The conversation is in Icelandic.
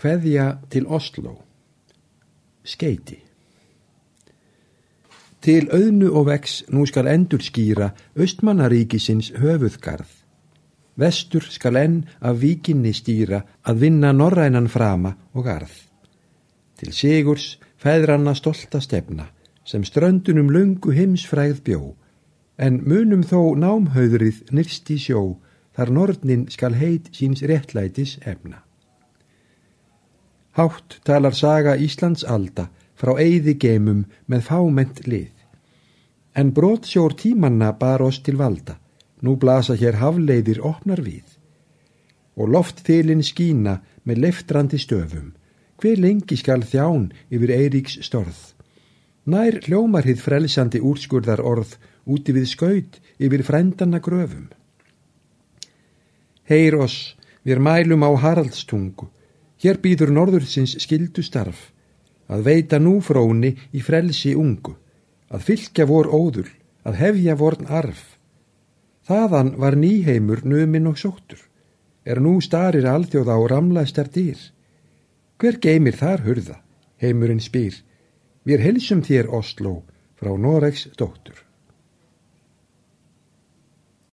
Kveðja til Oslo. Skeiti. Til auðnu og vex nú skal endur skýra Östmannaríkisins höfuðgarð. Vestur skal enn af vikinni stýra að vinna norrænan frama og garð. Til sigurs feðranna stolta stefna sem ströndunum lungu heimsfræð bjó en munum þó námhauðrið nyrst í sjó þar nortnin skal heit síns réttlætis efna. Hátt talar saga Íslands alda frá eigði geimum með fáment lið. En brótsjór tímanna bar oss til valda, nú blasa hér hafleiðir opnar við. Og loftþilin skína með leftrandi stöfum, hver lengi skal þján yfir Eiríks storð. Nær hljómar hitt frelsandi úrskurðar orð úti við skaut yfir frændanna gröfum. Heyr oss, við mælum á Haraldstungu, Hér býður norðursins skildu starf, að veita nú fróni í frelsi ungu, að fylgja vor óður, að hefja vorn arf. Þaðan var nýheimur nömin og sóttur, er nú starir alþjóð á ramlaðstar dýr. Hver geymir þar hurða, heimurinn spýr, við helsum þér Oslo frá Noregs dóttur.